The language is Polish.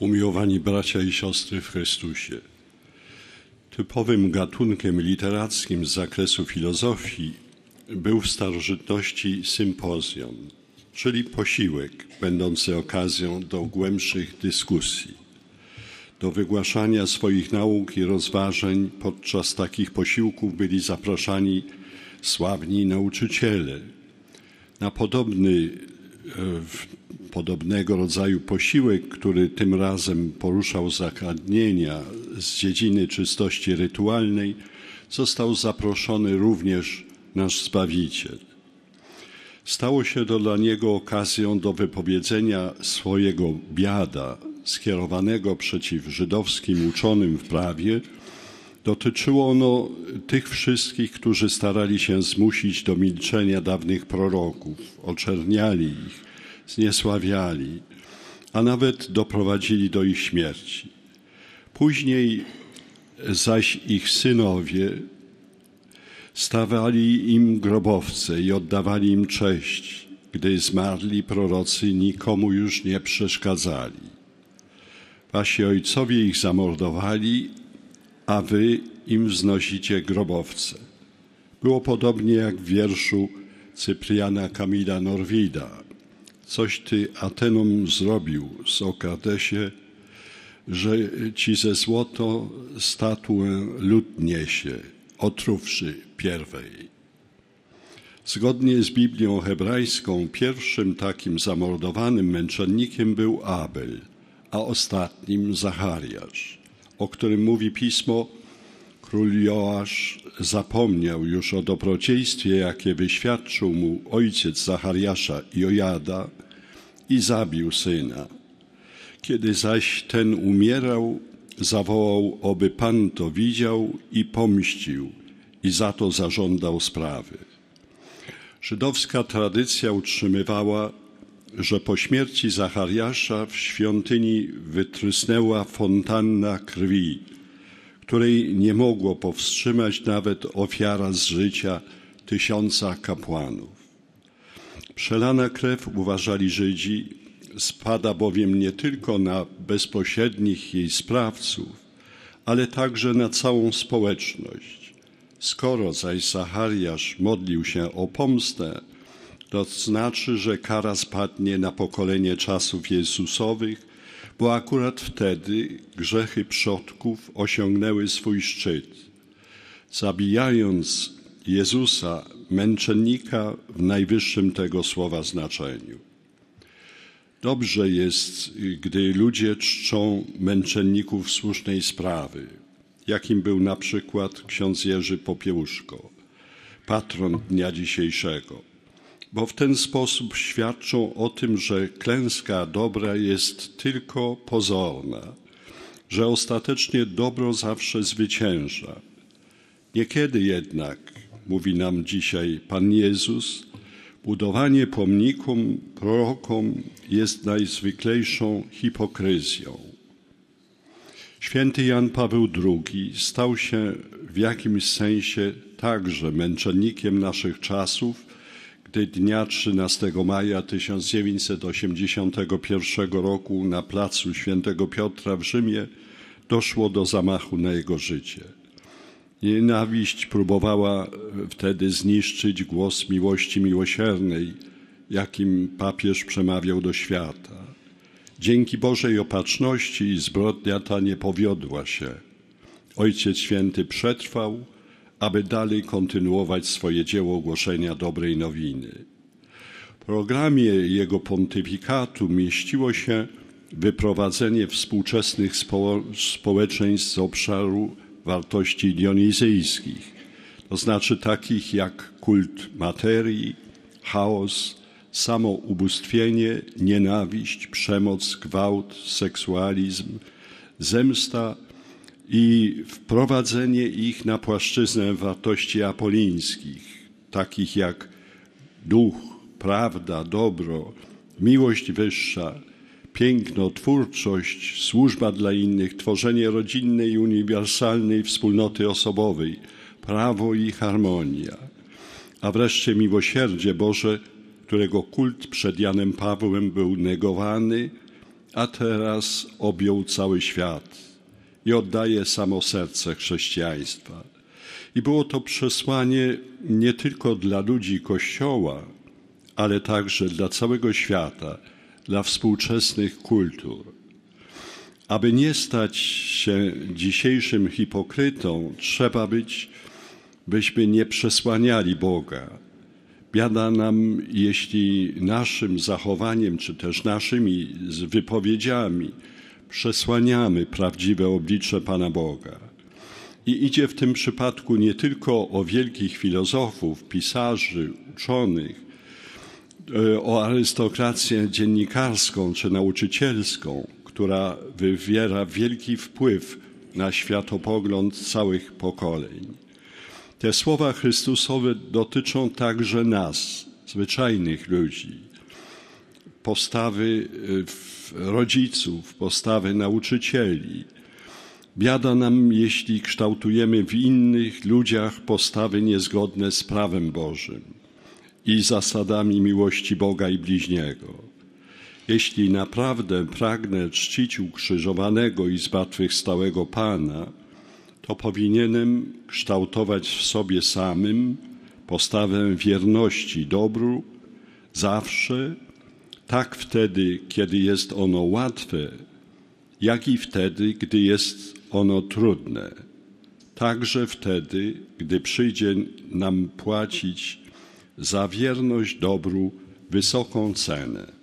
Umiłowani bracia i siostry w Chrystusie, typowym gatunkiem literackim z zakresu filozofii był w starożytności sympozjon, czyli posiłek będący okazją do głębszych dyskusji, do wygłaszania swoich nauk i rozważań. Podczas takich posiłków byli zapraszani sławni nauczyciele. Na podobny podobnego rodzaju posiłek, który tym razem poruszał zagadnienia z dziedziny czystości rytualnej, został zaproszony również nasz Zbawiciel. Stało się to dla niego okazją do wypowiedzenia swojego biada skierowanego przeciw żydowskim uczonym w prawie. Dotyczyło ono tych wszystkich, którzy starali się zmusić do milczenia dawnych proroków, oczerniali ich, zniesławiali, a nawet doprowadzili do ich śmierci. Później zaś ich synowie stawali im grobowce i oddawali im cześć, gdy zmarli prorocy nikomu już nie przeszkadzali. Wasi ojcowie ich zamordowali, a wy im wznosicie grobowce. Było podobnie jak w wierszu Cypriana Kamila Norwida. Coś ty Atenom zrobił, Sokratesie, że ci ze złoto statuę lud niesie, otruwszy pierwej. Zgodnie z Biblią hebrajską, pierwszym takim zamordowanym męczennikiem był Abel, a ostatnim Zachariasz, o którym mówi pismo, król Joasz zapomniał już o dobrodziejstwie, jakie wyświadczył mu ojciec Zachariasza Jojada i zabił syna. Kiedy zaś ten umierał, zawołał, oby Pan to widział i pomścił i za to zażądał sprawy. Żydowska tradycja utrzymywała, że po śmierci Zachariasza w świątyni wytrysnęła fontanna krwi, której nie mogło powstrzymać nawet ofiara z życia tysiąca kapłanów. Przelana krew, uważali Żydzi, spada bowiem nie tylko na bezpośrednich jej sprawców, ale także na całą społeczność. Skoro zaś Zachariasz modlił się o pomstę, to znaczy, że kara spadnie na pokolenie czasów Jezusowych, bo akurat wtedy grzechy przodków osiągnęły swój szczyt. Zabijając Jezusa, męczennika w najwyższym tego słowa znaczeniu. Dobrze jest, gdy ludzie czczą męczenników słusznej sprawy, jakim był na przykład ksiądz Jerzy Popiełuszko, patron dnia dzisiejszego, bo w ten sposób świadczą o tym, że klęska dobra jest tylko pozorna, że ostatecznie dobro zawsze zwycięża. Niekiedy jednak, mówi nam dzisiaj Pan Jezus, budowanie pomnikom, prorokom jest najzwyklejszą hipokryzją. Święty Jan Paweł II stał się w jakimś sensie także męczennikiem naszych czasów, gdy dnia 13 maja 1981 roku na placu Świętego Piotra w Rzymie doszło do zamachu na jego życie. Nienawiść próbowała wtedy zniszczyć głos miłości miłosiernej, jakim papież przemawiał do świata. Dzięki Bożej opatrzności zbrodnia ta nie powiodła się. Ojciec Święty przetrwał, aby dalej kontynuować swoje dzieło głoszenia dobrej nowiny. W programie jego pontyfikatu mieściło się wyprowadzenie współczesnych spo społeczeństw z obszaru wartości dionizyjskich, to znaczy takich jak kult materii, chaos, samoubóstwienie, nienawiść, przemoc, gwałt, seksualizm, zemsta i wprowadzenie ich na płaszczyznę wartości apolińskich, takich jak duch, prawda, dobro, miłość wyższa, piękno, twórczość, służba dla innych, tworzenie rodzinnej i uniwersalnej wspólnoty osobowej, prawo i harmonia, a wreszcie miłosierdzie Boże, którego kult przed Janem Pawłem był negowany, a teraz objął cały świat i oddaje samo serce chrześcijaństwa. I było to przesłanie nie tylko dla ludzi Kościoła, ale także dla całego świata, dla współczesnych kultur. Aby nie stać się dzisiejszym hipokrytą, trzeba być, byśmy nie przesłaniali Boga. Biada nam, jeśli naszym zachowaniem, czy też naszymi wypowiedziami przesłaniamy prawdziwe oblicze Pana Boga. I idzie w tym przypadku nie tylko o wielkich filozofów, pisarzy, uczonych, e, o arystokrację dziennikarską czy nauczycielską, która wywiera wielki wpływ na światopogląd całych pokoleń. Te słowa Chrystusowe dotyczą także nas, zwyczajnych ludzi, postawy e, rodziców, postawy nauczycieli. Biada nam, jeśli kształtujemy w innych ludziach postawy niezgodne z prawem Bożym i zasadami miłości Boga i bliźniego. Jeśli naprawdę pragnę czcić ukrzyżowanego i zmartwychwstałego Pana, to powinienem kształtować w sobie samym postawę wierności dobru zawsze, tak wtedy, kiedy jest ono łatwe, jak i wtedy, gdy jest ono trudne. Także wtedy, gdy przyjdzie nam płacić za wierność dobru wysoką cenę.